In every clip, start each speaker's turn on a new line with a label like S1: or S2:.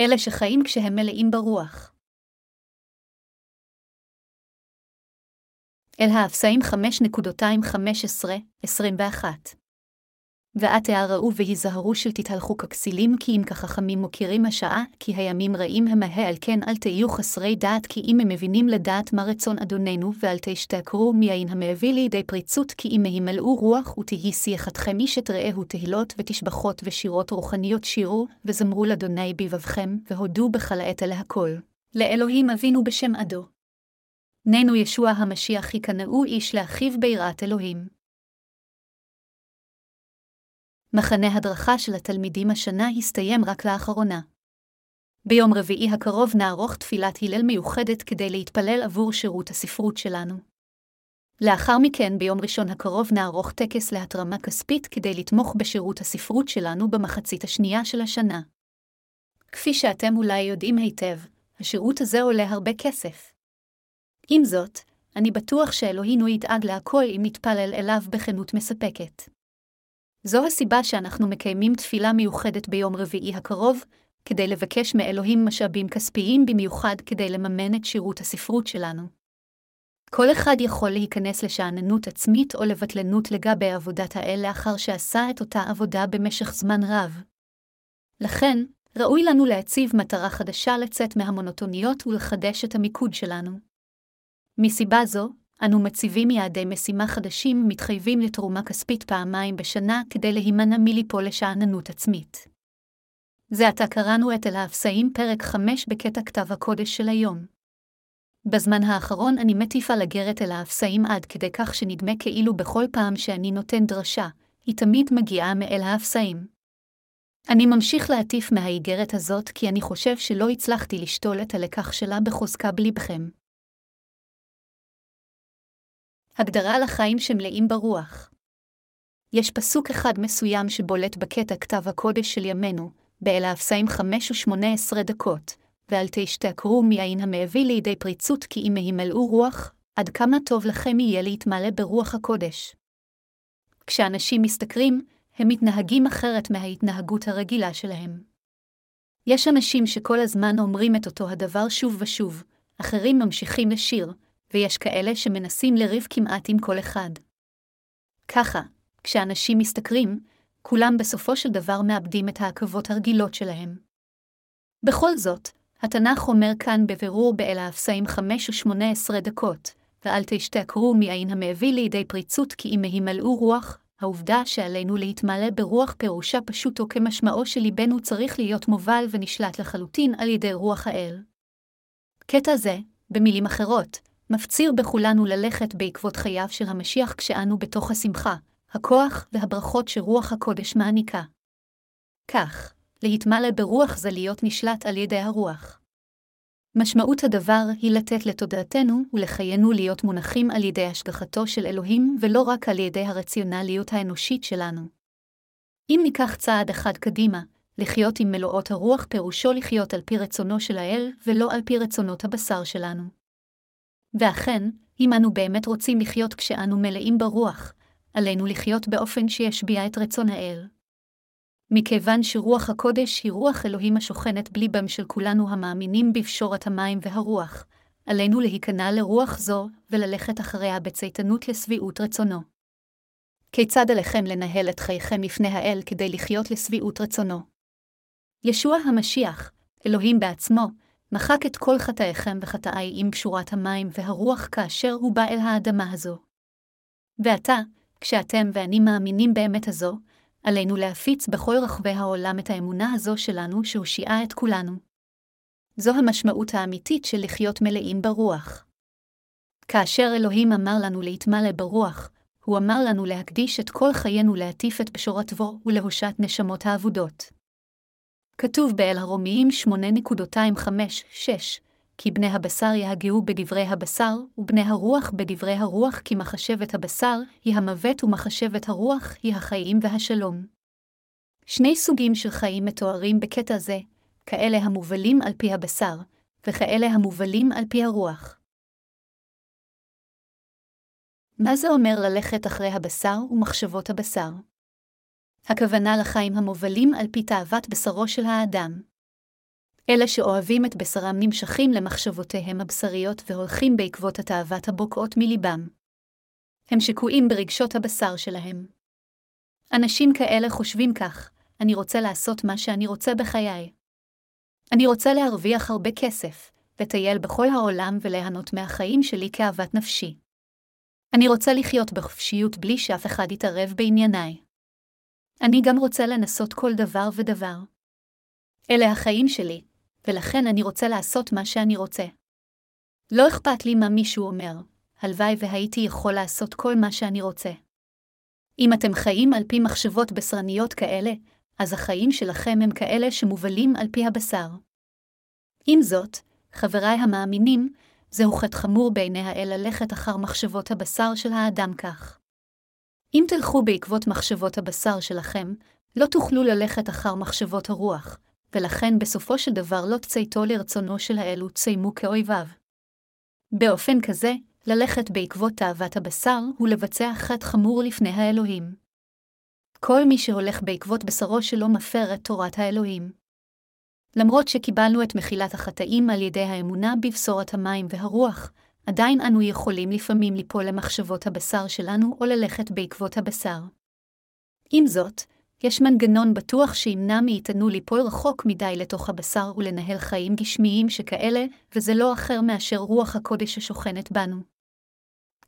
S1: אלה שחיים כשהם מלאים ברוח. אל האפסאים 5.215-21 ועתה הראו והיזהרו של תתהלכו ככסילים, כי אם כחכמים מוכירים השעה, כי הימים רעים המה על כן אל תהיו חסרי דעת, כי אם הם מבינים לדעת מה רצון אדוננו, ואל תשתכרו מיין המביא לידי פריצות, כי אם ימלאו רוח, ותהי שיחתכם איש את רעהו תהילות ותשבחות ושירות רוחניות שירו, וזמרו לאדוני בבבכם, והודו בכל העת להכל. לאלוהים אבינו בשם עדו. ננו ישוע המשיח יקנאו איש לאחיו ביראת אלוהים. מחנה הדרכה של התלמידים השנה הסתיים רק לאחרונה. ביום רביעי הקרוב נערוך תפילת הלל מיוחדת כדי להתפלל עבור שירות הספרות שלנו. לאחר מכן, ביום ראשון הקרוב נערוך טקס להתרמה כספית כדי לתמוך בשירות הספרות שלנו במחצית השנייה של השנה. כפי שאתם אולי יודעים היטב, השירות הזה עולה הרבה כסף. עם זאת, אני בטוח שאלוהינו ידאג להכל אם נתפלל אליו בכנות מספקת. זו הסיבה שאנחנו מקיימים תפילה מיוחדת ביום רביעי הקרוב, כדי לבקש מאלוהים משאבים כספיים במיוחד כדי לממן את שירות הספרות שלנו. כל אחד יכול להיכנס לשאננות עצמית או לבטלנות לגבי עבודת האל לאחר שעשה את אותה עבודה במשך זמן רב. לכן, ראוי לנו להציב מטרה חדשה לצאת מהמונוטוניות ולחדש את המיקוד שלנו. מסיבה זו, אנו מציבים יעדי משימה חדשים ומתחייבים לתרומה כספית פעמיים בשנה כדי להימנע מליפול לשאננות עצמית. זה עתה קראנו את אל האפסאים פרק 5 בקטע כתב הקודש של היום. בזמן האחרון אני מטיפה לגרת אל האפסאים עד כדי כך שנדמה כאילו בכל פעם שאני נותן דרשה, היא תמיד מגיעה מאל האפסאים. אני ממשיך להטיף מהאיגרת הזאת כי אני חושב שלא הצלחתי לשתול את הלקח שלה בחוזקה בלבכם. הגדרה לחיים שמלאים ברוח. יש פסוק אחד מסוים שבולט בקטע כתב הקודש של ימינו, באל האפסאים חמש ושמונה עשרה דקות, ואל תשתכרו מיין המביא לידי פריצות כי אם ימלאו רוח, עד כמה טוב לכם יהיה להתמלא ברוח הקודש. כשאנשים משתכרים, הם מתנהגים אחרת מההתנהגות הרגילה שלהם. יש אנשים שכל הזמן אומרים את אותו הדבר שוב ושוב, אחרים ממשיכים לשיר, ויש כאלה שמנסים לריב כמעט עם כל אחד. ככה, כשאנשים משתכרים, כולם בסופו של דבר מאבדים את העכבות הרגילות שלהם. בכל זאת, התנ"ך אומר כאן בבירור באל האפסאים 5 ו-18 דקות, ואל תשתכרו מעין המביא לידי פריצות כי אם ימלאו רוח, העובדה שעלינו להתמלא ברוח פירושה פשוטו כמשמעו שליבנו צריך להיות מובל ונשלט לחלוטין על ידי רוח האל. קטע זה, במילים אחרות, מפציר בכולנו ללכת בעקבות חייו של המשיח כשאנו בתוך השמחה, הכוח והברכות שרוח הקודש מעניקה. כך, להתמלא ברוח זה להיות נשלט על ידי הרוח. משמעות הדבר היא לתת לתודעתנו ולחיינו להיות מונחים על ידי השגחתו של אלוהים ולא רק על ידי הרציונליות האנושית שלנו. אם ניקח צעד אחד קדימה, לחיות עם מלואות הרוח פירושו לחיות על פי רצונו של האל ולא על פי רצונות הבשר שלנו. ואכן, אם אנו באמת רוצים לחיות כשאנו מלאים ברוח, עלינו לחיות באופן שישביע את רצון האל. מכיוון שרוח הקודש היא רוח אלוהים השוכנת בליבם של כולנו המאמינים בפשורת המים והרוח, עלינו להיכנע לרוח זו וללכת אחריה בצייתנות לשביעות רצונו. כיצד עליכם לנהל את חייכם לפני האל כדי לחיות לשביעות רצונו? ישוע המשיח, אלוהים בעצמו, מחק את כל חטאיכם וחטאי עם פשורת המים והרוח כאשר הוא בא אל האדמה הזו. ועתה, כשאתם ואני מאמינים באמת הזו, עלינו להפיץ בכל רחבי העולם את האמונה הזו שלנו שהושיעה את כולנו. זו המשמעות האמיתית של לחיות מלאים ברוח. כאשר אלוהים אמר לנו להתמלא ברוח, הוא אמר לנו להקדיש את כל חיינו להטיף את בשורתו ולהושת נשמות האבודות. כתוב באל הרומיים 8.25-6, כי בני הבשר יהגעו בדברי הבשר, ובני הרוח בדברי הרוח, כי מחשבת הבשר היא המוות ומחשבת הרוח היא החיים והשלום. שני סוגים של חיים מתוארים בקטע זה, כאלה המובלים על פי הבשר, וכאלה המובלים על פי הרוח. מה זה אומר ללכת אחרי הבשר ומחשבות הבשר? הכוונה לחיים המובלים על פי תאוות בשרו של האדם. אלה שאוהבים את בשרם נמשכים למחשבותיהם הבשריות והולכים בעקבות התאוות הבוקעות מליבם. הם שקועים ברגשות הבשר שלהם. אנשים כאלה חושבים כך, אני רוצה לעשות מה שאני רוצה בחיי. אני רוצה להרוויח הרבה כסף, לטייל בכל העולם וליהנות מהחיים שלי כאוות נפשי. אני רוצה לחיות בחופשיות בלי שאף אחד יתערב בענייניי. אני גם רוצה לנסות כל דבר ודבר. אלה החיים שלי, ולכן אני רוצה לעשות מה שאני רוצה. לא אכפת לי מה מישהו אומר, הלוואי והייתי יכול לעשות כל מה שאני רוצה. אם אתם חיים על פי מחשבות בשרניות כאלה, אז החיים שלכם הם כאלה שמובלים על פי הבשר. עם זאת, חבריי המאמינים, זהו חטא חמור בעיני האל ללכת אחר מחשבות הבשר של האדם כך. אם תלכו בעקבות מחשבות הבשר שלכם, לא תוכלו ללכת אחר מחשבות הרוח, ולכן בסופו של דבר לא תצייתו לרצונו של האל ותסיימו כאויביו. באופן כזה, ללכת בעקבות תאוות הבשר הוא לבצע חטא חמור לפני האלוהים. כל מי שהולך בעקבות בשרו שלו מפר את תורת האלוהים. למרות שקיבלנו את מחילת החטאים על ידי האמונה בבשורת המים והרוח, עדיין אנו יכולים לפעמים ליפול למחשבות הבשר שלנו או ללכת בעקבות הבשר. עם זאת, יש מנגנון בטוח שימנע מאיתנו ליפול רחוק מדי לתוך הבשר ולנהל חיים גשמיים שכאלה, וזה לא אחר מאשר רוח הקודש השוכנת בנו.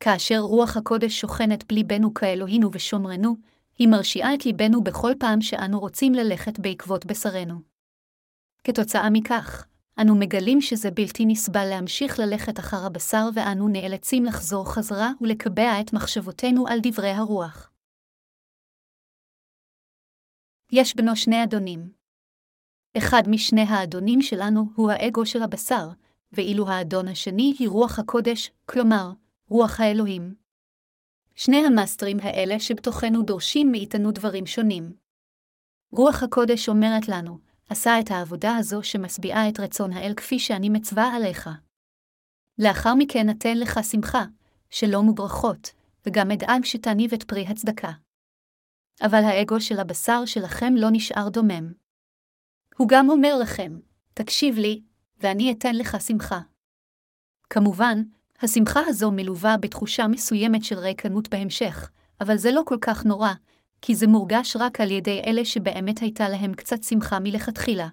S1: כאשר רוח הקודש שוכנת בליבנו כאלוהינו ושומרנו, היא מרשיעה את ליבנו בכל פעם שאנו רוצים ללכת בעקבות בשרנו. כתוצאה מכך, אנו מגלים שזה בלתי נסבל להמשיך ללכת אחר הבשר ואנו נאלצים לחזור חזרה ולקבע את מחשבותינו על דברי הרוח. יש בנו שני אדונים. אחד משני האדונים שלנו הוא האגו של הבשר, ואילו האדון השני היא רוח הקודש, כלומר, רוח האלוהים. שני המאסטרים האלה שבתוכנו דורשים מאיתנו דברים שונים. רוח הקודש אומרת לנו, עשה את העבודה הזו שמשביעה את רצון האל כפי שאני מצווה עליך. לאחר מכן אתן לך שמחה, שלום וברכות, וגם אדאג שתניב את פרי הצדקה. אבל האגו של הבשר שלכם לא נשאר דומם. הוא גם אומר לכם, תקשיב לי, ואני אתן לך שמחה. כמובן, השמחה הזו מלווה בתחושה מסוימת של ריקנות בהמשך, אבל זה לא כל כך נורא, כי זה מורגש רק על ידי אלה שבאמת הייתה להם קצת שמחה מלכתחילה.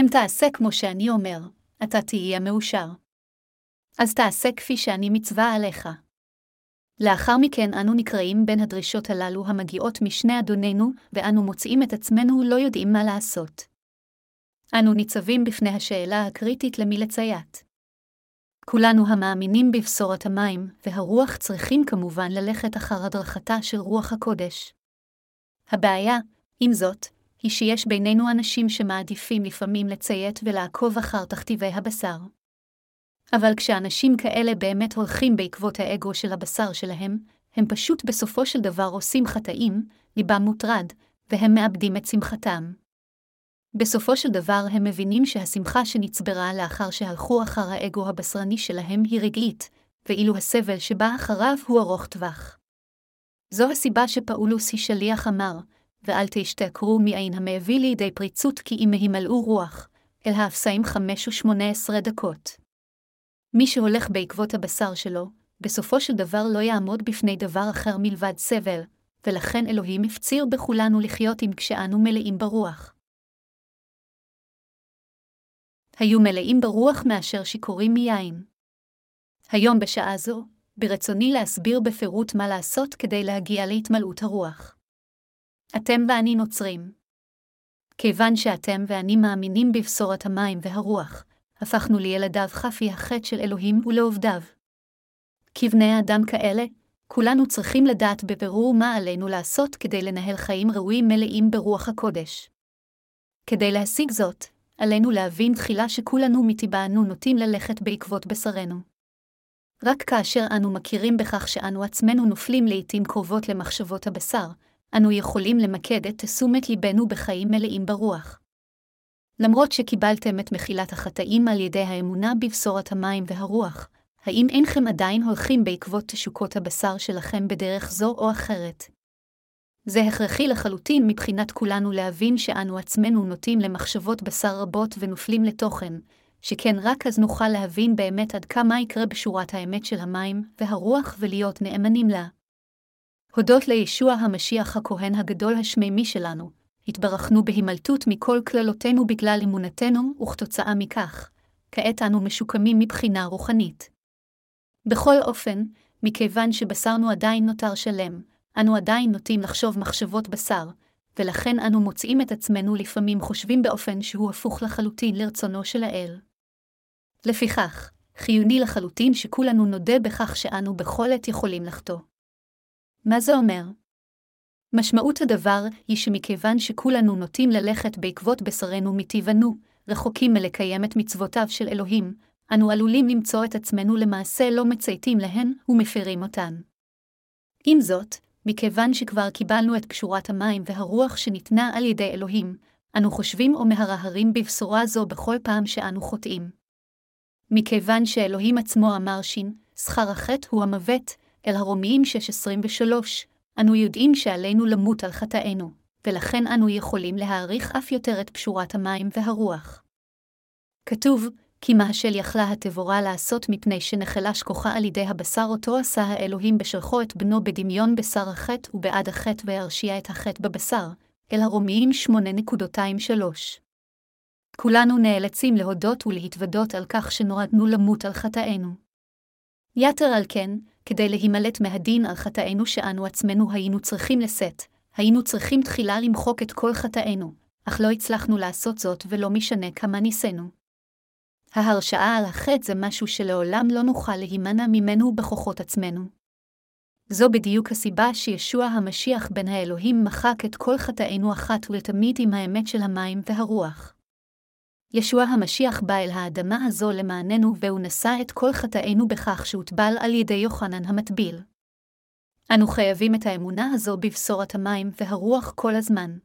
S1: אם תעשה כמו שאני אומר, אתה תהיה מאושר. אז תעשה כפי שאני מצווה עליך. לאחר מכן אנו נקראים בין הדרישות הללו המגיעות משני אדוננו, ואנו מוצאים את עצמנו לא יודעים מה לעשות. אנו ניצבים בפני השאלה הקריטית למי לציית. כולנו המאמינים בבשורת המים והרוח צריכים כמובן ללכת אחר הדרכתה של רוח הקודש. הבעיה, עם זאת, היא שיש בינינו אנשים שמעדיפים לפעמים לציית ולעקוב אחר תכתיבי הבשר. אבל כשאנשים כאלה באמת הולכים בעקבות האגו של הבשר שלהם, הם פשוט בסופו של דבר עושים חטאים, ליבם מוטרד, והם מאבדים את שמחתם. בסופו של דבר הם מבינים שהשמחה שנצברה לאחר שהלכו אחר האגו הבשרני שלהם היא רגעית, ואילו הסבל שבא אחריו הוא ארוך טווח. זו הסיבה שפאולוס היא שליח אמר, ואל תשתכרו מעין המביא לידי פריצות כי אם הימלאו רוח, אל האפסאים חמש ושמונה עשרה דקות. מי שהולך בעקבות הבשר שלו, בסופו של דבר לא יעמוד בפני דבר אחר מלבד סבל, ולכן אלוהים הפציר בכולנו לחיות עם כשאנו מלאים ברוח. היו מלאים ברוח מאשר שיכורים מיין. היום בשעה זו, ברצוני להסביר בפירוט מה לעשות כדי להגיע להתמלאות הרוח. אתם ואני נוצרים. כיוון שאתם ואני מאמינים בבשורת המים והרוח, הפכנו לילדיו חפי החטא של אלוהים ולעובדיו. כבני אדם כאלה, כולנו צריכים לדעת בבירור מה עלינו לעשות כדי לנהל חיים ראויים מלאים ברוח הקודש. כדי להשיג זאת, עלינו להבין תחילה שכולנו מטבענו נוטים ללכת בעקבות בשרנו. רק כאשר אנו מכירים בכך שאנו עצמנו נופלים לעתים קרובות למחשבות הבשר, אנו יכולים למקד את תשומת ליבנו בחיים מלאים ברוח. למרות שקיבלתם את מחילת החטאים על ידי האמונה בבשורת המים והרוח, האם אינכם עדיין הולכים בעקבות תשוקות הבשר שלכם בדרך זו או אחרת? זה הכרחי לחלוטין מבחינת כולנו להבין שאנו עצמנו נוטים למחשבות בשר רבות ונופלים לתוכן, שכן רק אז נוכל להבין באמת עד כמה יקרה בשורת האמת של המים והרוח ולהיות נאמנים לה. הודות לישוע המשיח הכהן הגדול השמימי שלנו, התברכנו בהימלטות מכל קללותינו בגלל אמונתנו, וכתוצאה מכך, כעת אנו משוקמים מבחינה רוחנית. בכל אופן, מכיוון שבשרנו עדיין נותר שלם, אנו עדיין נוטים לחשוב מחשבות בשר, ולכן אנו מוצאים את עצמנו לפעמים חושבים באופן שהוא הפוך לחלוטין לרצונו של האל. לפיכך, חיוני לחלוטין שכולנו נודה בכך שאנו בכל עת יכולים לחטוא. מה זה אומר? משמעות הדבר היא שמכיוון שכולנו נוטים ללכת בעקבות בשרנו מטבענו, רחוקים מלקיים את מצוותיו של אלוהים, אנו עלולים למצוא את עצמנו למעשה לא מצייתים להן ומפרים אותן. עם זאת, מכיוון שכבר קיבלנו את קשורת המים והרוח שניתנה על ידי אלוהים, אנו חושבים או מהרהרים בבשורה זו בכל פעם שאנו חוטאים. מכיוון שאלוהים עצמו אמר שין, שכר החטא הוא המוות, אל הרומיים 6.23, אנו יודעים שעלינו למות על חטאינו, ולכן אנו יכולים להעריך אף יותר את פשורת המים והרוח. כתוב, כי מה של יכלה התבורה לעשות מפני שנחלש כוחה על ידי הבשר אותו עשה האלוהים בשלחו את בנו בדמיון בשר החטא ובעד החטא והרשיע את החטא בבשר, אל הרומיים 8.23. כולנו נאלצים להודות ולהתוודות על כך שנורדנו למות על חטאינו. יתר על כן, כדי להימלט מהדין על חטאינו שאנו עצמנו היינו צריכים לשאת, היינו צריכים תחילה למחוק את כל חטאינו, אך לא הצלחנו לעשות זאת ולא משנה כמה ניסינו. ההרשעה על החטא זה משהו שלעולם לא נוכל להימנע ממנו בכוחות עצמנו. זו בדיוק הסיבה שישוע המשיח בן האלוהים מחק את כל חטאינו אחת ולתמיד עם האמת של המים והרוח. ישוע המשיח בא אל האדמה הזו למעננו והוא נשא את כל חטאינו בכך שהוטבל על ידי יוחנן המטביל. אנו חייבים את האמונה הזו בבשורת המים והרוח כל הזמן.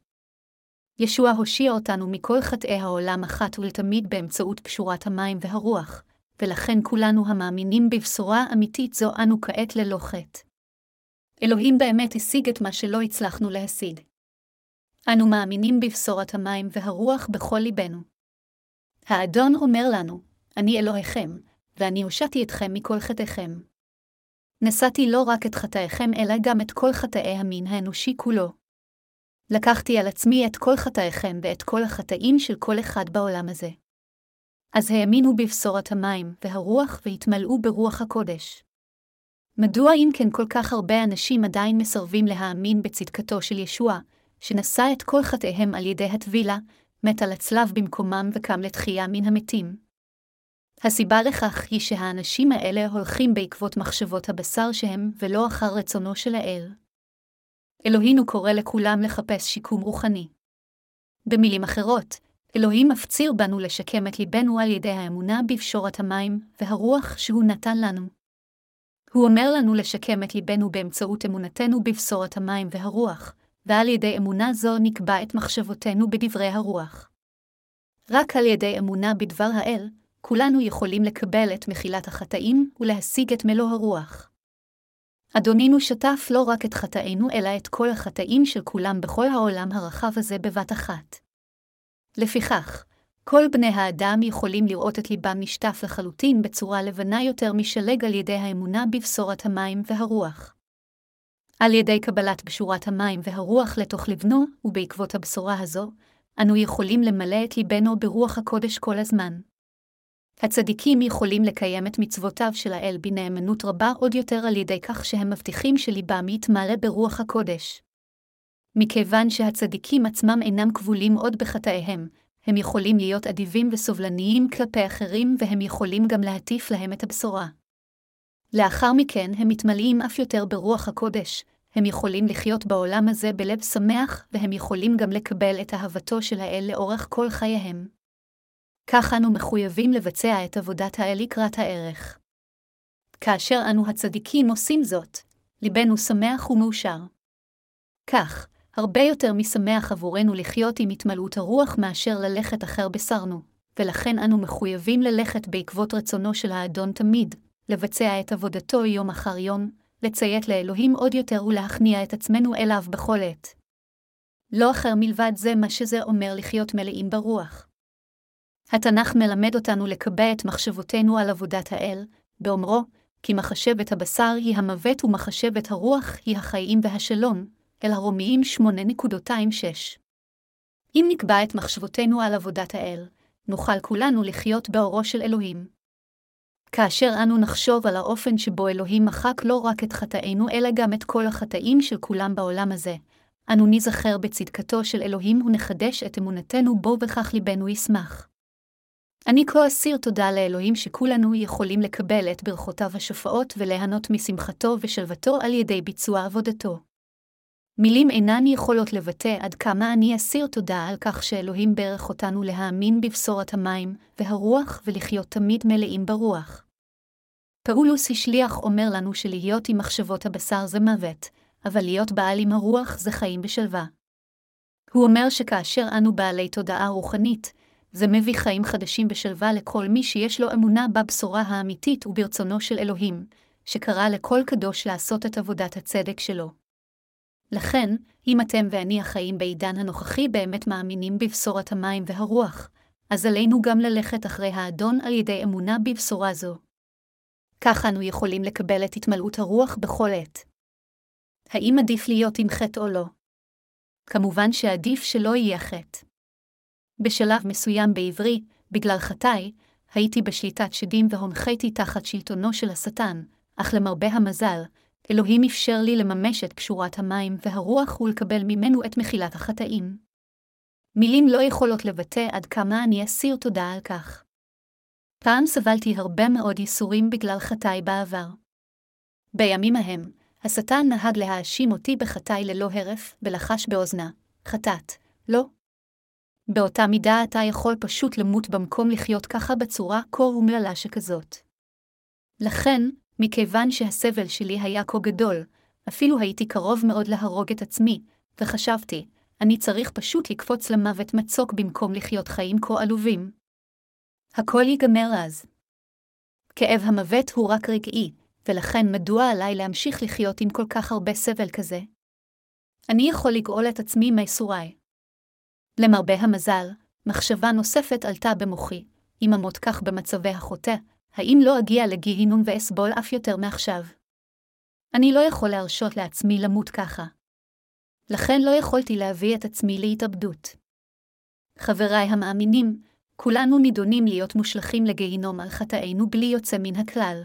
S1: ישוע הושיע אותנו מכל חטאי העולם אחת ולתמיד באמצעות פשורת המים והרוח, ולכן כולנו המאמינים בבשורה אמיתית זו אנו כעת ללא חטא. אלוהים באמת השיג את מה שלא הצלחנו להשיג. אנו מאמינים בבשורת המים והרוח בכל ליבנו. האדון אומר לנו, אני אלוהיכם, ואני הושעתי אתכם מכל חטאיכם. נשאתי לא רק את חטאיכם, אלא גם את כל חטאי המין האנושי כולו. לקחתי על עצמי את כל חטאיכם ואת כל החטאים של כל אחד בעולם הזה. אז האמינו בבשורת המים והרוח והתמלאו ברוח הקודש. מדוע אם כן כל כך הרבה אנשים עדיין מסרבים להאמין בצדקתו של ישוע, שנשא את כל חטאיהם על ידי הטבילה, מת על הצלב במקומם וקם לתחייה מן המתים? הסיבה לכך היא שהאנשים האלה הולכים בעקבות מחשבות הבשר שהם, ולא אחר רצונו של האל. אלוהינו קורא לכולם לחפש שיקום רוחני. במילים אחרות, אלוהים מפציר בנו לשקם את ליבנו על ידי האמונה בפשורת המים והרוח שהוא נתן לנו. הוא אומר לנו לשקם את ליבנו באמצעות אמונתנו בבשורת המים והרוח, ועל ידי אמונה זו נקבע את מחשבותינו בדברי הרוח. רק על ידי אמונה בדבר האל, כולנו יכולים לקבל את מחילת החטאים ולהשיג את מלוא הרוח. אדונינו שטף לא רק את חטאינו, אלא את כל החטאים של כולם בכל העולם הרחב הזה בבת אחת. לפיכך, כל בני האדם יכולים לראות את ליבם נשטף לחלוטין בצורה לבנה יותר משלג על ידי האמונה בבשורת המים והרוח. על ידי קבלת בשורת המים והרוח לתוך לבנו, ובעקבות הבשורה הזו, אנו יכולים למלא את ליבנו ברוח הקודש כל הזמן. הצדיקים יכולים לקיים את מצוותיו של האל בנאמנות רבה עוד יותר על ידי כך שהם מבטיחים שליבם יתמלא ברוח הקודש. מכיוון שהצדיקים עצמם אינם כבולים עוד בחטאיהם, הם יכולים להיות אדיבים וסובלניים כלפי אחרים והם יכולים גם להטיף להם את הבשורה. לאחר מכן הם מתמלאים אף יותר ברוח הקודש, הם יכולים לחיות בעולם הזה בלב שמח, והם יכולים גם לקבל את אהבתו של האל לאורך כל חייהם. כך אנו מחויבים לבצע את עבודת האל לקראת הערך. כאשר אנו הצדיקים עושים זאת, ליבנו שמח ומאושר. כך, הרבה יותר משמח עבורנו לחיות עם התמלאות הרוח מאשר ללכת אחר בשרנו, ולכן אנו מחויבים ללכת בעקבות רצונו של האדון תמיד, לבצע את עבודתו יום אחר יום, לציית לאלוהים עוד יותר ולהכניע את עצמנו אליו בכל עת. לא אחר מלבד זה מה שזה אומר לחיות מלאים ברוח. התנ"ך מלמד אותנו לקבע את מחשבותינו על עבודת האל, באומרו, כי מחשבת הבשר היא המוות ומחשבת הרוח היא החיים והשלום, אל הרומיים 8.26. אם נקבע את מחשבותינו על עבודת האל, נוכל כולנו לחיות באורו של אלוהים. כאשר אנו נחשוב על האופן שבו אלוהים מחק לא רק את חטאינו, אלא גם את כל החטאים של כולם בעולם הזה, אנו ניזכר בצדקתו של אלוהים ונחדש את אמונתנו בו וכך ליבנו ישמח. אני כה אסיר תודה לאלוהים שכולנו יכולים לקבל את ברכותיו השופעות וליהנות משמחתו ושלוותו על ידי ביצוע עבודתו. מילים אינן יכולות לבטא עד כמה אני אסיר תודה על כך שאלוהים ברך אותנו להאמין בבשורת המים והרוח ולחיות תמיד מלאים ברוח. פאולוס השליח אומר לנו שלהיות עם מחשבות הבשר זה מוות, אבל להיות בעל עם הרוח זה חיים בשלווה. הוא אומר שכאשר אנו בעלי תודעה רוחנית, זה מביא חיים חדשים בשלווה לכל מי שיש לו אמונה בבשורה האמיתית וברצונו של אלוהים, שקרא לכל קדוש לעשות את עבודת הצדק שלו. לכן, אם אתם ואני החיים בעידן הנוכחי באמת מאמינים בבשורת המים והרוח, אז עלינו גם ללכת אחרי האדון על ידי אמונה בבשורה זו. כך אנו יכולים לקבל את התמלאות הרוח בכל עת. האם עדיף להיות עם חטא או לא? כמובן שעדיף שלא יהיה חטא. בשלב מסוים בעברי, בגלל חטאי, הייתי בשליטת שדים והונחיתי תחת שלטונו של השטן, אך למרבה המזל, אלוהים אפשר לי לממש את קשורת המים והרוח ולקבל ממנו את מחילת החטאים. מילים לא יכולות לבטא עד כמה אני אסיר תודה על כך. פעם סבלתי הרבה מאוד ייסורים בגלל חטאי בעבר. בימים ההם, השטן נהג להאשים אותי בחטאי ללא הרף, ולחש באוזנה, חטאת, לא? באותה מידה אתה יכול פשוט למות במקום לחיות ככה בצורה כה אומללה שכזאת. לכן, מכיוון שהסבל שלי היה כה גדול, אפילו הייתי קרוב מאוד להרוג את עצמי, וחשבתי, אני צריך פשוט לקפוץ למוות מצוק במקום לחיות חיים כה עלובים. הכל ייגמר אז. כאב המוות הוא רק רגעי, ולכן מדוע עליי להמשיך לחיות עם כל כך הרבה סבל כזה? אני יכול לגאול את עצמי מייסוריי. למרבה המזל, מחשבה נוספת עלתה במוחי, אם אמות כך במצבי החוטא, האם לא אגיע לגיהינום ואסבול אף יותר מעכשיו? אני לא יכול להרשות לעצמי למות ככה. לכן לא יכולתי להביא את עצמי להתאבדות. חבריי המאמינים, כולנו נידונים להיות מושלכים לגיהינום על חטאינו בלי יוצא מן הכלל.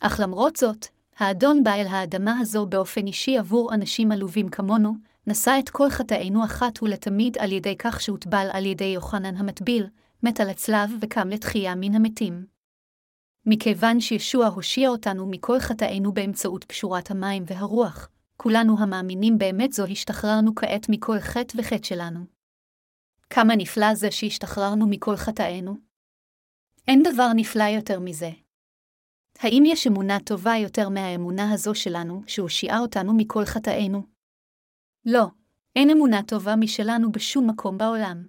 S1: אך למרות זאת, האדון בא אל האדמה הזו באופן אישי עבור אנשים עלובים כמונו, נשא את כל חטאינו אחת ולתמיד על ידי כך שהוטבל על ידי יוחנן המטביל, מת על הצלב וקם לתחייה מן המתים. מכיוון שישוע הושיע אותנו מכל חטאינו באמצעות פשורת המים והרוח, כולנו המאמינים באמת זו השתחררנו כעת מכל חטא וחטא שלנו. כמה נפלא זה שהשתחררנו מכל חטאינו? אין דבר נפלא יותר מזה. האם יש אמונה טובה יותר מהאמונה הזו שלנו, שהושיעה אותנו מכל חטאינו? לא, אין אמונה טובה משלנו בשום מקום בעולם.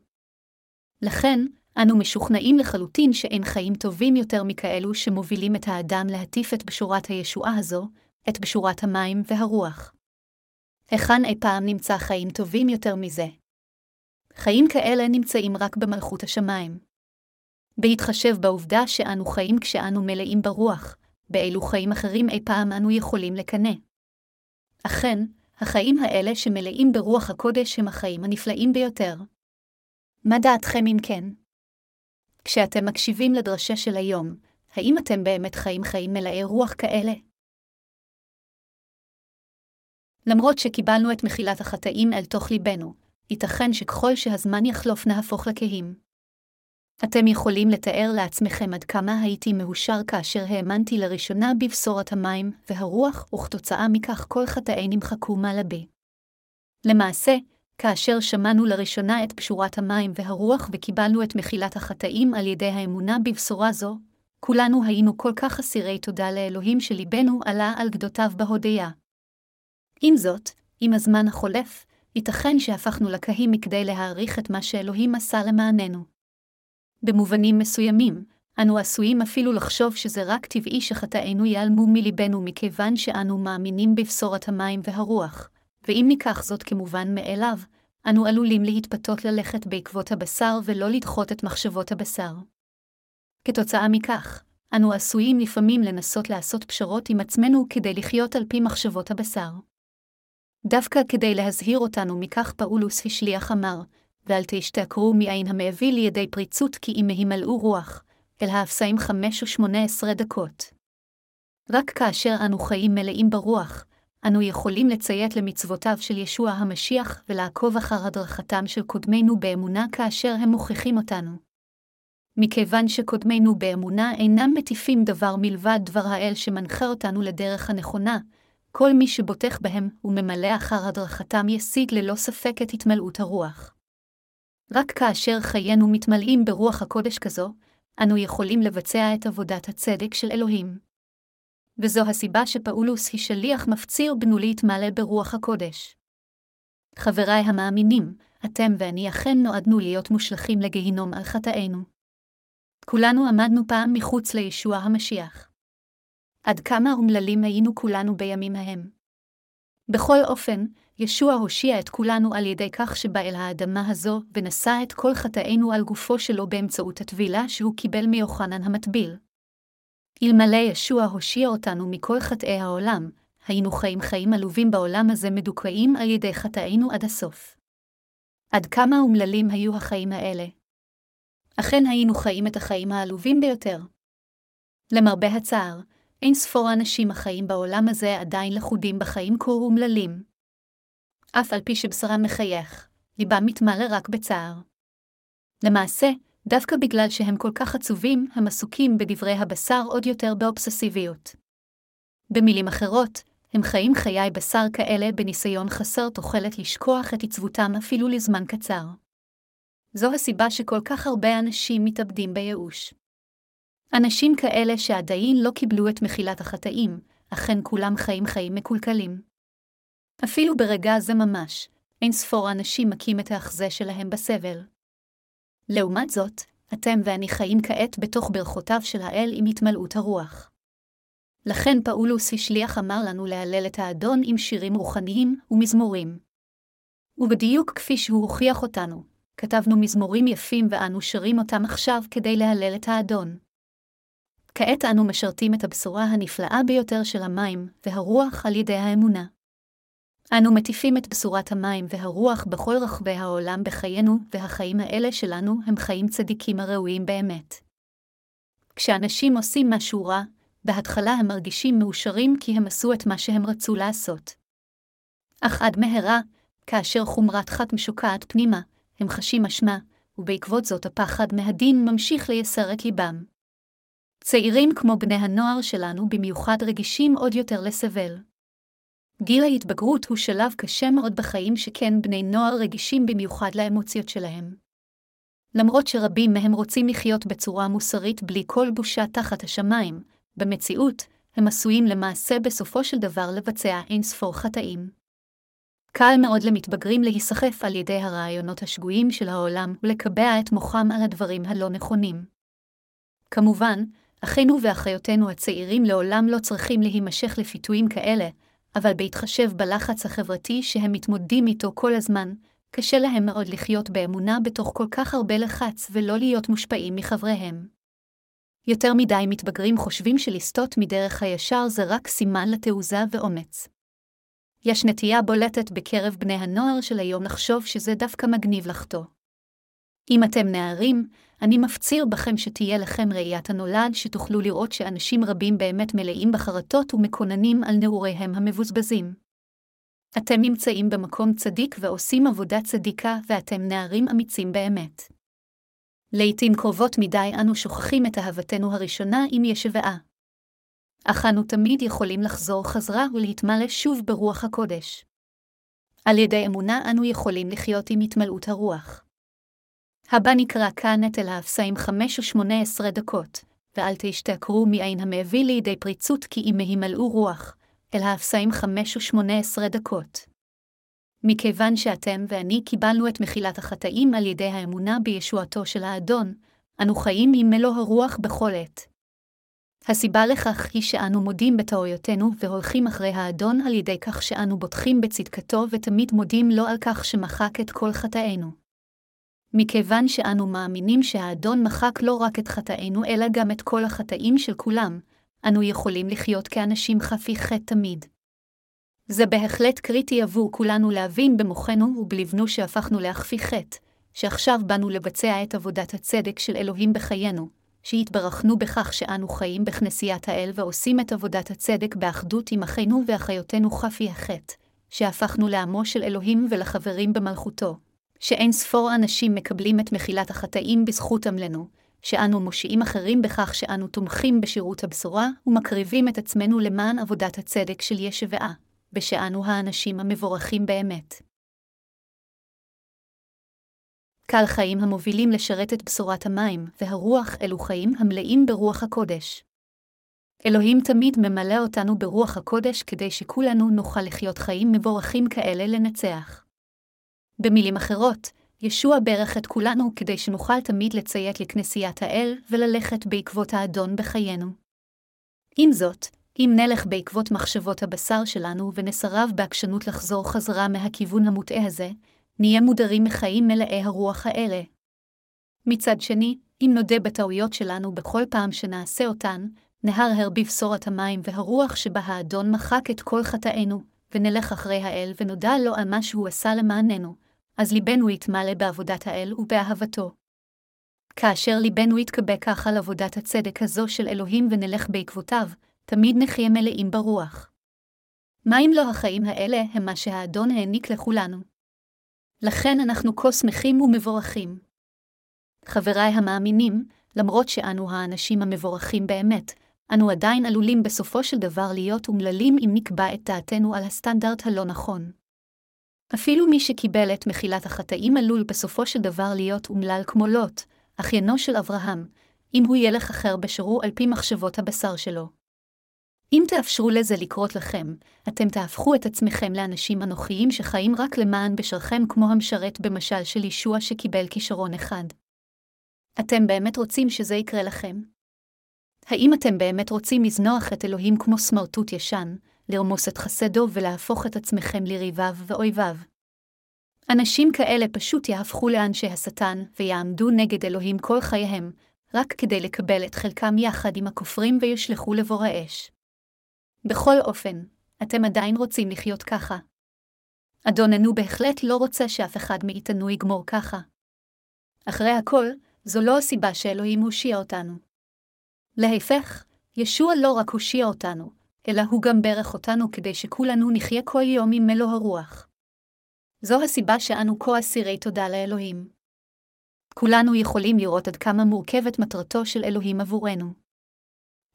S1: לכן, אנו משוכנעים לחלוטין שאין חיים טובים יותר מכאלו שמובילים את האדם להטיף את בשורת הישועה הזו, את בשורת המים והרוח. היכן אי פעם נמצא חיים טובים יותר מזה? חיים כאלה נמצאים רק במלכות השמיים. בהתחשב בעובדה שאנו חיים כשאנו מלאים ברוח, באילו חיים אחרים אי פעם אנו יכולים לקנא. אכן, החיים האלה שמלאים ברוח הקודש הם החיים הנפלאים ביותר. מה דעתכם אם כן? כשאתם מקשיבים לדרשה של היום, האם אתם באמת חיים חיים מלאי רוח כאלה? למרות שקיבלנו את מחילת החטאים אל תוך ליבנו, ייתכן שככל שהזמן יחלוף נהפוך לכהים. אתם יכולים לתאר לעצמכם עד כמה הייתי מאושר כאשר האמנתי לראשונה בבשורת המים והרוח, וכתוצאה מכך כל חטאי נמחקו מעלבי. למעשה, כאשר שמענו לראשונה את פשורת המים והרוח וקיבלנו את מחילת החטאים על ידי האמונה בבשורה זו, כולנו היינו כל כך אסירי תודה לאלוהים שליבנו עלה על גדותיו בהודיה. עם זאת, עם הזמן החולף, ייתכן שהפכנו לקהים מכדי להעריך את מה שאלוהים עשה למעננו. במובנים מסוימים, אנו עשויים אפילו לחשוב שזה רק טבעי שחטאינו ייעלמו מליבנו מכיוון שאנו מאמינים בבשורת המים והרוח, ואם ניקח זאת כמובן מאליו, אנו עלולים להתפתות ללכת בעקבות הבשר ולא לדחות את מחשבות הבשר. כתוצאה מכך, אנו עשויים לפעמים לנסות לעשות פשרות עם עצמנו כדי לחיות על פי מחשבות הבשר. דווקא כדי להזהיר אותנו מכך פאולוס השליח אמר, ואל תשתכרו מעין המביא לידי פריצות כי אם הימלאו רוח, אל האפסאים חמש ושמונה עשרה דקות. רק כאשר אנו חיים מלאים ברוח, אנו יכולים לציית למצוותיו של ישוע המשיח ולעקוב אחר הדרכתם של קודמינו באמונה כאשר הם מוכיחים אותנו. מכיוון שקודמינו באמונה אינם מטיפים דבר מלבד דבר האל שמנחה אותנו לדרך הנכונה, כל מי שבוטח בהם וממלא אחר הדרכתם ישיג ללא ספק את התמלאות הרוח. רק כאשר חיינו מתמלאים ברוח הקודש כזו, אנו יכולים לבצע את עבודת הצדק של אלוהים. וזו הסיבה שפאולוס היא שליח מפציר בנו להתמלא ברוח הקודש. חבריי המאמינים, אתם ואני אכן נועדנו להיות מושלכים לגיהינום על חטאינו. כולנו עמדנו פעם מחוץ לישוע המשיח. עד כמה אומללים היינו כולנו בימים ההם. בכל אופן, ישוע הושיע את כולנו על ידי כך שבא אל האדמה הזו ונשא את כל חטאינו על גופו שלו באמצעות הטבילה שהוא קיבל מיוחנן המטביל. אלמלא ישוע הושיע אותנו מכל חטאי העולם, היינו חיים חיים עלובים בעולם הזה מדוכאים על ידי חטאינו עד הסוף. עד כמה אומללים היו החיים האלה? אכן היינו חיים את החיים העלובים ביותר. למרבה הצער, אין ספור אנשים החיים בעולם הזה עדיין לכודים בחיים כה אומללים. אף על פי שבשרם מחייך, ליבם מתמלא רק בצער. למעשה, דווקא בגלל שהם כל כך עצובים, הם עסוקים בדברי הבשר עוד יותר באובססיביות. במילים אחרות, הם חיים חיי בשר כאלה בניסיון חסר תוחלת לשכוח את עצבותם אפילו לזמן קצר. זו הסיבה שכל כך הרבה אנשים מתאבדים בייאוש. אנשים כאלה שעדיין לא קיבלו את מחילת החטאים, אכן כולם חיים חיים מקולקלים. אפילו ברגע זה ממש, אין ספור אנשים מכים את האחזה שלהם בסבל. לעומת זאת, אתם ואני חיים כעת בתוך ברכותיו של האל עם התמלאות הרוח. לכן פאולוס השליח אמר לנו להלל את האדון עם שירים רוחניים ומזמורים. ובדיוק כפי שהוא הוכיח אותנו, כתבנו מזמורים יפים ואנו שרים אותם עכשיו כדי להלל את האדון. כעת אנו משרתים את הבשורה הנפלאה ביותר של המים והרוח על ידי האמונה. אנו מטיפים את בשורת המים והרוח בכל רחבי העולם בחיינו, והחיים האלה שלנו הם חיים צדיקים הראויים באמת. כשאנשים עושים משהו רע, בהתחלה הם מרגישים מאושרים כי הם עשו את מה שהם רצו לעשות. אך עד מהרה, כאשר חומרת חת משוקעת פנימה, הם חשים אשמה, ובעקבות זאת הפחד מהדין ממשיך לייסר את ליבם. צעירים כמו בני הנוער שלנו במיוחד רגישים עוד יותר לסבל. גיל ההתבגרות הוא שלב קשה מאוד בחיים שכן בני נוער רגישים במיוחד לאמוציות שלהם. למרות שרבים מהם רוצים לחיות בצורה מוסרית בלי כל בושה תחת השמיים, במציאות, הם עשויים למעשה בסופו של דבר לבצע אין ספור חטאים. קל מאוד למתבגרים להיסחף על ידי הרעיונות השגויים של העולם ולקבע את מוחם על הדברים הלא נכונים. כמובן, אחינו ואחיותינו הצעירים לעולם לא צריכים להימשך לפיתויים כאלה, אבל בהתחשב בלחץ החברתי שהם מתמודדים איתו כל הזמן, קשה להם מאוד לחיות באמונה בתוך כל כך הרבה לחץ ולא להיות מושפעים מחבריהם. יותר מדי מתבגרים חושבים שלסטות מדרך הישר זה רק סימן לתעוזה ואומץ. יש נטייה בולטת בקרב בני הנוער של היום לחשוב שזה דווקא מגניב לחטוא. אם אתם נערים, אני מפציר בכם שתהיה לכם ראיית הנולד, שתוכלו לראות שאנשים רבים באמת מלאים בחרטות ומקוננים על נעוריהם המבוזבזים. אתם נמצאים במקום צדיק ועושים עבודה צדיקה, ואתם נערים אמיצים באמת. לעתים קרובות מדי אנו שוכחים את אהבתנו הראשונה עם ישבעה. אך אנו תמיד יכולים לחזור חזרה ולהתמלא שוב ברוח הקודש. על ידי אמונה אנו יכולים לחיות עם התמלאות הרוח. הבא נקרא כאן את אל האפסאים חמש ושמונה עשרה דקות, ואל תשתכרו מעין המביא לידי פריצות כי אם הימלאו רוח, אל האפסאים חמש ושמונה עשרה דקות. מכיוון שאתם ואני קיבלנו את מחילת החטאים על ידי האמונה בישועתו של האדון, אנו חיים עם מלוא הרוח בכל עת. הסיבה לכך היא שאנו מודים בטעויותינו והולכים אחרי האדון על ידי כך שאנו בוטחים בצדקתו ותמיד מודים לו על כך שמחק את כל חטאינו. מכיוון שאנו מאמינים שהאדון מחק לא רק את חטאינו אלא גם את כל החטאים של כולם, אנו יכולים לחיות כאנשים חפי חטא תמיד. זה בהחלט קריטי עבור כולנו להבין במוחנו ובלבנו שהפכנו להכפי חטא, שעכשיו באנו לבצע את עבודת הצדק של אלוהים בחיינו, שהתברכנו בכך שאנו חיים בכנסיית האל ועושים את עבודת הצדק באחדות עם אחינו ואחיותינו חפי החטא, שהפכנו לעמו של אלוהים ולחברים במלכותו, שאין ספור אנשים מקבלים את מחילת החטאים בזכות עמלנו, שאנו מושיעים אחרים בכך שאנו תומכים בשירות הבשורה ומקריבים את עצמנו למען עבודת הצדק של ישבעה, ושאנו האנשים המבורכים באמת. קל חיים המובילים לשרת את בשורת המים, והרוח אלו חיים המלאים ברוח הקודש. אלוהים תמיד ממלא אותנו ברוח הקודש כדי שכולנו נוכל לחיות חיים מבורכים כאלה לנצח. במילים אחרות, ישוע ברך את כולנו כדי שנוכל תמיד לציית לכנסיית האל וללכת בעקבות האדון בחיינו. עם זאת, אם נלך בעקבות מחשבות הבשר שלנו ונסרב בעקשנות לחזור חזרה מהכיוון המוטעה הזה, נהיה מודרים מחיים מלאי הרוח האלה. מצד שני, אם נודה בטעויות שלנו בכל פעם שנעשה אותן, נהרהר בבשורת המים והרוח שבה האדון מחק את כל חטאינו, ונלך אחרי האל ונודע לו על מה שהוא עשה למעננו, אז ליבנו יתמלא בעבודת האל ובאהבתו. כאשר ליבנו יתקבע כך על עבודת הצדק הזו של אלוהים ונלך בעקבותיו, תמיד נחיה מלאים ברוח. מה אם לא החיים האלה הם מה שהאדון העניק לכולנו? לכן אנחנו כה שמחים ומבורכים. חבריי המאמינים, למרות שאנו האנשים המבורכים באמת, אנו עדיין עלולים בסופו של דבר להיות אומללים אם נקבע את דעתנו על הסטנדרט הלא נכון. אפילו מי שקיבל את מחילת החטאים עלול בסופו של דבר להיות אומלל כמו לוט, אחיינו של אברהם, אם הוא ילך אחר בשירו על פי מחשבות הבשר שלו. אם תאפשרו לזה לקרות לכם, אתם תהפכו את עצמכם לאנשים אנוכיים שחיים רק למען בשרכם כמו המשרת במשל של ישוע שקיבל כישרון אחד. אתם באמת רוצים שזה יקרה לכם? האם אתם באמת רוצים לזנוח את אלוהים כמו סמרטוט ישן, לרמוס את חסדו ולהפוך את עצמכם לריביו ואויביו? אנשים כאלה פשוט יהפכו לאנשי השטן ויעמדו נגד אלוהים כל חייהם, רק כדי לקבל את חלקם יחד עם הכופרים וישלחו לבור האש. בכל אופן, אתם עדיין רוצים לחיות ככה. אדוננו בהחלט לא רוצה שאף אחד מאיתנו יגמור ככה. אחרי הכל, זו לא הסיבה שאלוהים הושיע אותנו. להפך, ישוע לא רק הושיע אותנו, אלא הוא גם ברך אותנו כדי שכולנו נחיה כל יום עם מלוא הרוח. זו הסיבה שאנו כה אסירי תודה לאלוהים. כולנו יכולים לראות עד כמה מורכבת מטרתו של אלוהים עבורנו.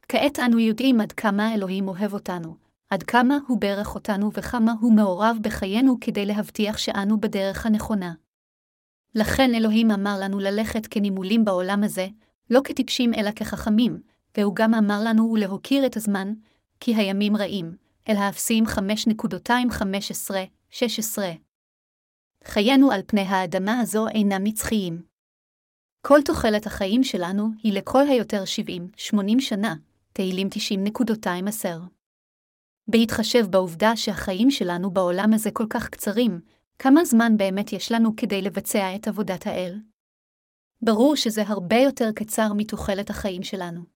S1: כעת אנו יודעים עד כמה אלוהים אוהב אותנו, עד כמה הוא ברך אותנו וכמה הוא מעורב בחיינו כדי להבטיח שאנו בדרך הנכונה. לכן אלוהים אמר לנו ללכת כנימולים בעולם הזה, לא כטיפשים אלא כחכמים, והוא גם אמר לנו להוקיר את הזמן, כי הימים רעים, אל האפסים 5.215-16. חיינו על פני האדמה הזו אינם נצחיים. כל תוחלת החיים שלנו היא לכל היותר 70-80 שנה, תהילים 90.210. בהתחשב בעובדה שהחיים שלנו בעולם הזה כל כך קצרים, כמה זמן באמת יש לנו כדי לבצע את עבודת האל? ברור שזה הרבה יותר קצר מתוחלת החיים שלנו.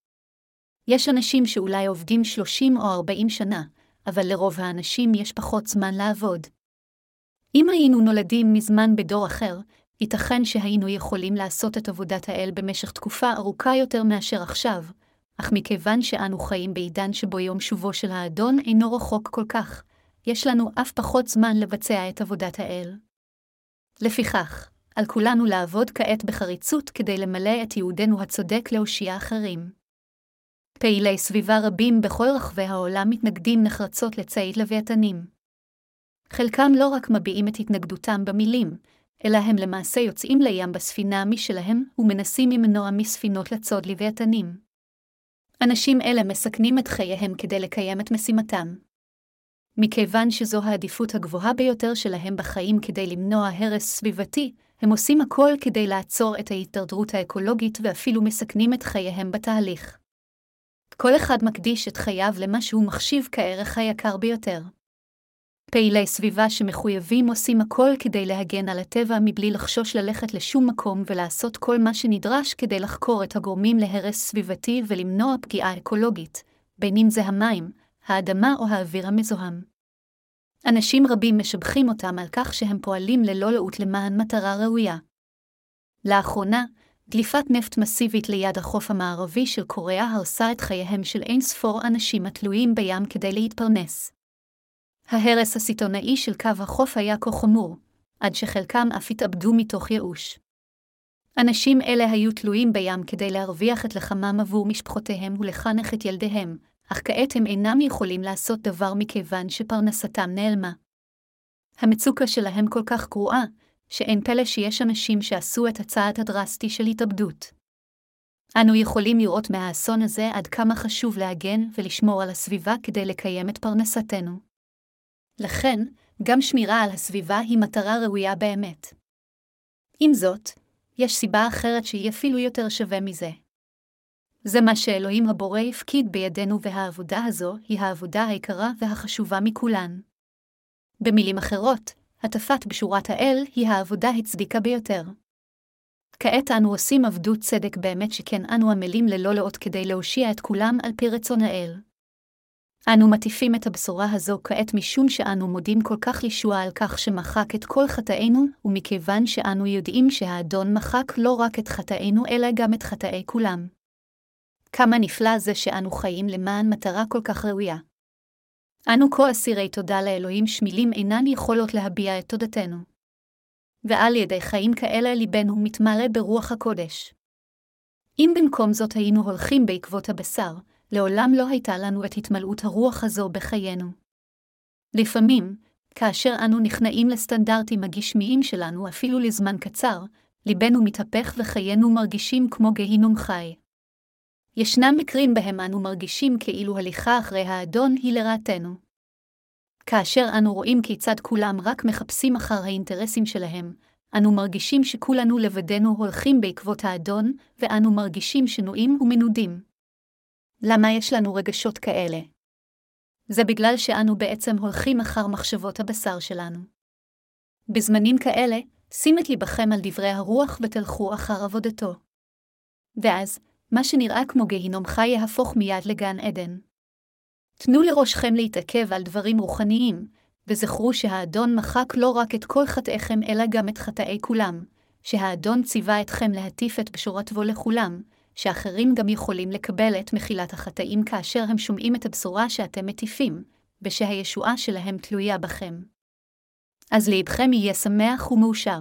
S1: יש אנשים שאולי עובדים 30 או 40 שנה, אבל לרוב האנשים יש פחות זמן לעבוד. אם היינו נולדים מזמן בדור אחר, ייתכן שהיינו יכולים לעשות את עבודת האל במשך תקופה ארוכה יותר מאשר עכשיו, אך מכיוון שאנו חיים בעידן שבו יום שובו של האדון אינו רחוק כל כך, יש לנו אף פחות זמן לבצע את עבודת האל. לפיכך, על כולנו לעבוד כעת בחריצות כדי למלא את ייעודנו הצודק להושיע אחרים. פעילי סביבה רבים בכל רחבי העולם מתנגדים נחרצות לציד לוויתנים. חלקם לא רק מביעים את התנגדותם במילים, אלא הם למעשה יוצאים לים בספינה משלהם ומנסים למנוע מספינות לצוד לוויתנים. אנשים אלה מסכנים את חייהם כדי לקיים את משימתם. מכיוון שזו העדיפות הגבוהה ביותר שלהם בחיים כדי למנוע הרס סביבתי, הם עושים הכל כדי לעצור את ההידרדרות האקולוגית ואפילו מסכנים את חייהם בתהליך. כל אחד מקדיש את חייו למה שהוא מחשיב כערך היקר ביותר. פעילי סביבה שמחויבים עושים הכל כדי להגן על הטבע מבלי לחשוש ללכת לשום מקום ולעשות כל מה שנדרש כדי לחקור את הגורמים להרס סביבתי ולמנוע פגיעה אקולוגית, בין אם זה המים, האדמה או האוויר המזוהם. אנשים רבים משבחים אותם על כך שהם פועלים ללא לאות למען מטרה ראויה. לאחרונה, דליפת נפט מסיבית ליד החוף המערבי של קוריאה הרסה את חייהם של אין ספור אנשים התלויים בים כדי להתפרנס. ההרס הסיטונאי של קו החוף היה כה חמור, עד שחלקם אף התאבדו מתוך ייאוש. אנשים אלה היו תלויים בים כדי להרוויח את לחמם עבור משפחותיהם ולחנך את ילדיהם, אך כעת הם אינם יכולים לעשות דבר מכיוון שפרנסתם נעלמה. המצוקה שלהם כל כך גרועה, שאין פלא שיש אנשים שעשו את הצעד הדרסטי של התאבדות. אנו יכולים לראות מהאסון הזה עד כמה חשוב להגן ולשמור על הסביבה כדי לקיים את פרנסתנו. לכן, גם שמירה על הסביבה היא מטרה ראויה באמת. עם זאת, יש סיבה אחרת שהיא אפילו יותר שווה מזה. זה מה שאלוהים הבורא הפקיד בידינו והעבודה הזו היא העבודה היקרה והחשובה מכולן. במילים אחרות, הטפת בשורת האל היא העבודה הצדיקה ביותר. כעת אנו עושים עבדות צדק באמת שכן אנו עמלים ללא לאות כדי להושיע את כולם על פי רצון האל. אנו מטיפים את הבשורה הזו כעת משום שאנו מודים כל כך לישוע על כך שמחק את כל חטאינו, ומכיוון שאנו יודעים שהאדון מחק לא רק את חטאינו אלא גם את חטאי כולם. כמה נפלא זה שאנו חיים למען מטרה כל כך ראויה. אנו כה אסירי תודה לאלוהים שמילים אינן יכולות להביע את תודתנו. ועל ידי חיים כאלה ליבנו מתמלא ברוח הקודש. אם במקום זאת היינו הולכים בעקבות הבשר, לעולם לא הייתה לנו את התמלאות הרוח הזו בחיינו. לפעמים, כאשר אנו נכנעים לסטנדרטים הגשמיים שלנו אפילו לזמן קצר, ליבנו מתהפך וחיינו מרגישים כמו גיהינום חי. ישנם מקרים בהם אנו מרגישים כאילו הליכה אחרי האדון היא לרעתנו. כאשר אנו רואים כיצד כולם רק מחפשים אחר האינטרסים שלהם, אנו מרגישים שכולנו לבדנו הולכים בעקבות האדון, ואנו מרגישים שנועים ומנודים. למה יש לנו רגשות כאלה? זה בגלל שאנו בעצם הולכים אחר מחשבות הבשר שלנו. בזמנים כאלה, שים את ליבכם על דברי הרוח ותלכו אחר עבודתו. ואז, מה שנראה כמו גיהינום חי יהפוך מיד לגן עדן. תנו לראשכם להתעכב על דברים רוחניים, וזכרו שהאדון מחק לא רק את כל חטאיכם אלא גם את חטאי כולם, שהאדון ציווה אתכם להטיף את בשורתו לכולם, שאחרים גם יכולים לקבל את מחילת החטאים כאשר הם שומעים את הבשורה שאתם מטיפים, ושהישועה שלהם תלויה בכם. אז ליבכם יהיה שמח ומאושר.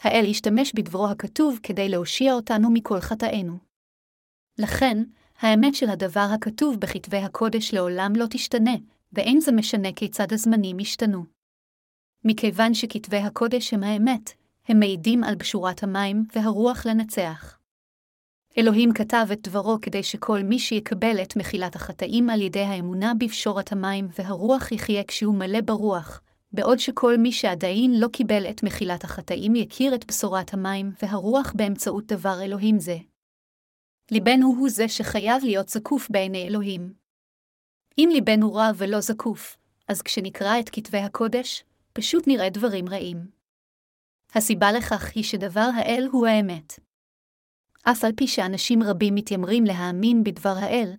S1: האל ישתמש בדברו הכתוב כדי להושיע אותנו מכל חטאינו. לכן, האמת של הדבר הכתוב בכתבי הקודש לעולם לא תשתנה, ואין זה משנה כיצד הזמנים ישתנו. מכיוון שכתבי הקודש הם האמת, הם מעידים על בשורת המים והרוח לנצח. אלוהים כתב את דברו כדי שכל מי שיקבל את מחילת החטאים על ידי האמונה בפשורת המים והרוח יחיה כשהוא מלא ברוח, בעוד שכל מי שעדיין לא קיבל את מחילת החטאים יכיר את בשורת המים והרוח באמצעות דבר אלוהים זה. ליבנו הוא זה שחייב להיות זקוף בעיני אלוהים. אם ליבנו רע ולא זקוף, אז כשנקרא את כתבי הקודש, פשוט נראה דברים רעים. הסיבה לכך היא שדבר האל הוא האמת. אף על פי שאנשים רבים מתיימרים להאמין בדבר האל,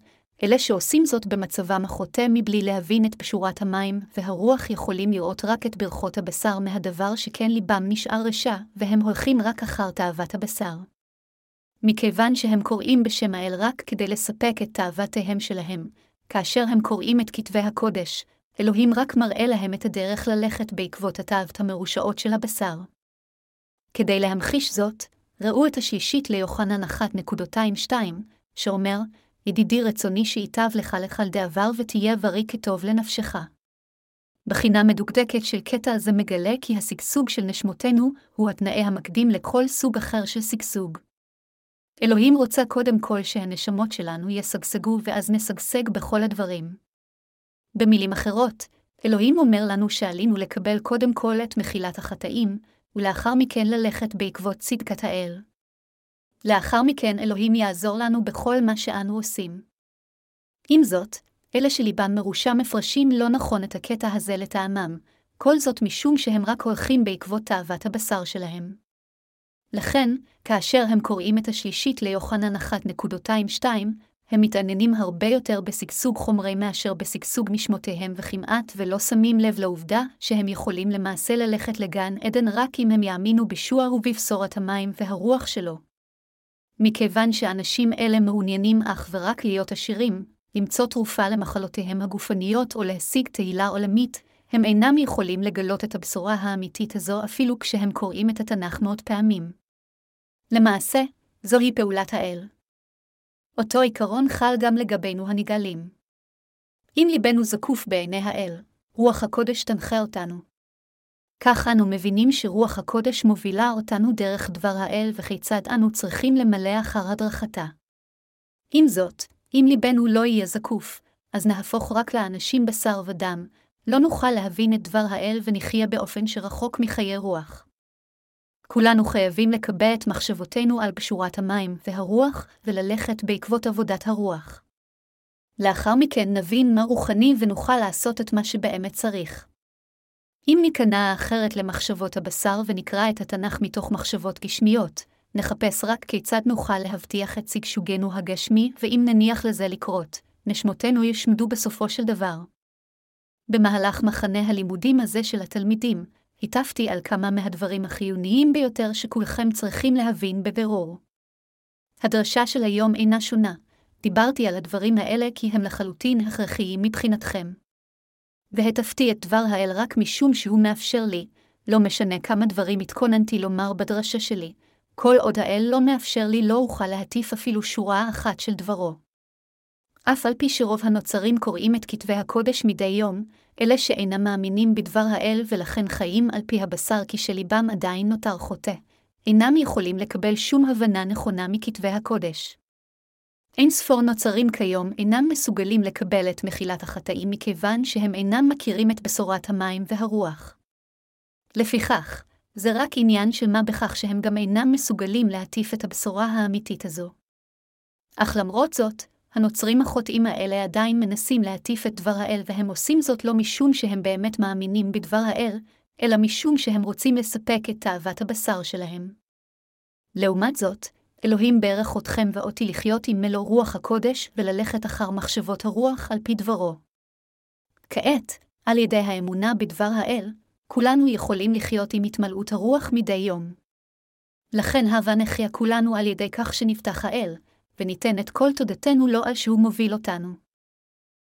S1: אלה שעושים זאת במצבם החוטא מבלי להבין את פשורת המים והרוח יכולים לראות רק את ברכות הבשר מהדבר שכן ליבם נשאר רשע, והם הולכים רק אחר תאוות הבשר. מכיוון שהם קוראים בשם האל רק כדי לספק את תאוותיהם שלהם, כאשר הם קוראים את כתבי הקודש, אלוהים רק מראה להם את הדרך ללכת בעקבות התאוות המרושעות של הבשר. כדי להמחיש זאת, ראו את השלישית ליוחנן 1.22, שאומר, ידידי רצוני שייטב לך לכל דעבר ותהיה בריא כטוב לנפשך. בחינה מדוקדקת של קטע זה מגלה כי השגשוג של נשמותינו הוא התנאי המקדים לכל סוג אחר של שגשוג. אלוהים רוצה קודם כל שהנשמות שלנו ישגשגו ואז נשגשג בכל הדברים. במילים אחרות, אלוהים אומר לנו שעלינו לקבל קודם כל את מחילת החטאים, ולאחר מכן ללכת בעקבות צדקת האל. לאחר מכן אלוהים יעזור לנו בכל מה שאנו עושים. עם זאת, אלה שליבם מרושע מפרשים לא נכון את הקטע הזה לטעמם, כל זאת משום שהם רק הולכים בעקבות תאוות הבשר שלהם. לכן, כאשר הם קוראים את השלישית ליוחנן 1.22, הם מתעניינים הרבה יותר בשגשוג חומרי מאשר בשגשוג משמותיהם וכמעט ולא שמים לב לעובדה שהם יכולים למעשה ללכת לגן עדן רק אם הם יאמינו בישוע ובבשורת המים והרוח שלו. מכיוון שאנשים אלה מעוניינים אך ורק להיות עשירים, למצוא תרופה למחלותיהם הגופניות או להשיג תהילה עולמית, הם אינם יכולים לגלות את הבשורה האמיתית הזו אפילו כשהם קוראים את התנ"ך מאות פעמים. למעשה, זוהי פעולת האל. אותו עיקרון חל גם לגבינו הנגאלים. אם ליבנו זקוף בעיני האל, רוח הקודש תנחה אותנו. כך אנו מבינים שרוח הקודש מובילה אותנו דרך דבר האל וכיצד אנו צריכים למלא אחר הדרכתה. עם זאת, אם ליבנו לא יהיה זקוף, אז נהפוך רק לאנשים בשר ודם, לא נוכל להבין את דבר האל ונחיה באופן שרחוק מחיי רוח. כולנו חייבים לקבע את מחשבותינו על בשורת המים והרוח וללכת בעקבות עבודת הרוח. לאחר מכן נבין מה רוחני ונוכל לעשות את מה שבאמת צריך. אם ניכנע אחרת למחשבות הבשר ונקרא את התנ"ך מתוך מחשבות גשמיות, נחפש רק כיצד נוכל להבטיח את שגשוגנו הגשמי, ואם נניח לזה לקרות, נשמותינו ישמדו בסופו של דבר. במהלך מחנה הלימודים הזה של התלמידים, הטפתי על כמה מהדברים החיוניים ביותר שכולכם צריכים להבין בבירור. הדרשה של היום אינה שונה, דיברתי על הדברים האלה כי הם לחלוטין הכרחיים מבחינתכם. והטפתי את דבר האל רק משום שהוא מאפשר לי, לא משנה כמה דברים התכוננתי לומר בדרשה שלי, כל עוד האל לא מאפשר לי לא אוכל להטיף אפילו שורה אחת של דברו. אף על פי שרוב הנוצרים קוראים את כתבי הקודש מדי יום, אלה שאינם מאמינים בדבר האל ולכן חיים על פי הבשר כשליבם עדיין נותר חוטא, אינם יכולים לקבל שום הבנה נכונה מכתבי הקודש. אין ספור נוצרים כיום אינם מסוגלים לקבל את מחילת החטאים מכיוון שהם אינם מכירים את בשורת המים והרוח. לפיכך, זה רק עניין של מה בכך שהם גם אינם מסוגלים להטיף את הבשורה האמיתית הזו. אך למרות זאת, הנוצרים החוטאים האלה עדיין מנסים להטיף את דבר האל, והם עושים זאת לא משום שהם באמת מאמינים בדבר האל, אלא משום שהם רוצים לספק את תאוות הבשר שלהם. לעומת זאת, אלוהים ברך אתכם ואותי לחיות עם מלוא רוח הקודש וללכת אחר מחשבות הרוח על פי דברו. כעת, על ידי האמונה בדבר האל, כולנו יכולים לחיות עם התמלאות הרוח מדי יום. לכן הבה נחיה כולנו על ידי כך שנפתח האל, וניתן את כל תודתנו לו על שהוא מוביל אותנו.